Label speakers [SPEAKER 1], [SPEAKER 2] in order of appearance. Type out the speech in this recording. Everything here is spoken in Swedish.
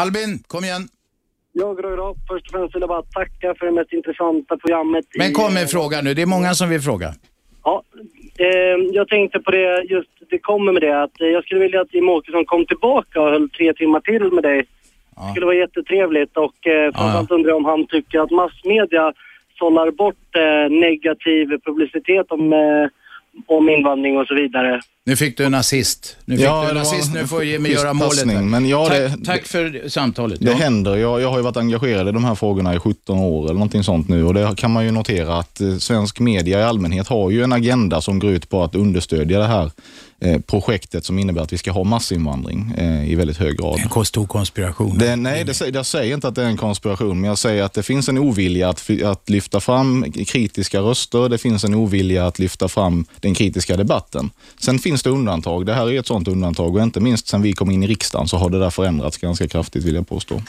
[SPEAKER 1] Albin, kom igen.
[SPEAKER 2] Ja, bra, bra. Först och främst vill jag bara tacka för det mest intressanta programmet.
[SPEAKER 1] Men kom med fråga nu. Det är många som vill fråga.
[SPEAKER 2] Ja, eh, jag tänkte på det, just det kommer med det, att eh, jag skulle vilja att Jimmie Åkesson kom tillbaka och höll tre timmar till med dig. Det skulle vara jättetrevligt och eh, framförallt undrar jag om han tycker att massmedia sållar bort eh, negativ publicitet om, eh, om invandring och så vidare.
[SPEAKER 1] Nu fick du en assist. Nu fick
[SPEAKER 3] Ja,
[SPEAKER 1] du en assist. Nu får Jimmy göra målet.
[SPEAKER 3] men ja,
[SPEAKER 1] tack,
[SPEAKER 3] det-
[SPEAKER 1] tack för samtalet.
[SPEAKER 3] Det
[SPEAKER 1] Ja.
[SPEAKER 3] händer. Jag, jag har ju varit engagerad i de här frågorna i 17 år eller någonting sånt nu och det kan man ju notera att eh, svensk media i allmänhet har ju en agenda som går ut på att understödja det här projektet som innebär att vi ska ha massinvandring eh, i väldigt hög grad.
[SPEAKER 1] En stor konspiration.
[SPEAKER 3] Det, nej, det, jag säger inte att det är en konspiration, men jag säger att det finns en ovilja att, att lyfta fram kritiska röster. Det finns en ovilja att lyfta fram den kritiska debatten. Sen finns det undantag. Det här är ett sådant undantag och inte minst sen vi kom in i riksdagen så har det där förändrats ganska kraftigt vill jag påstå.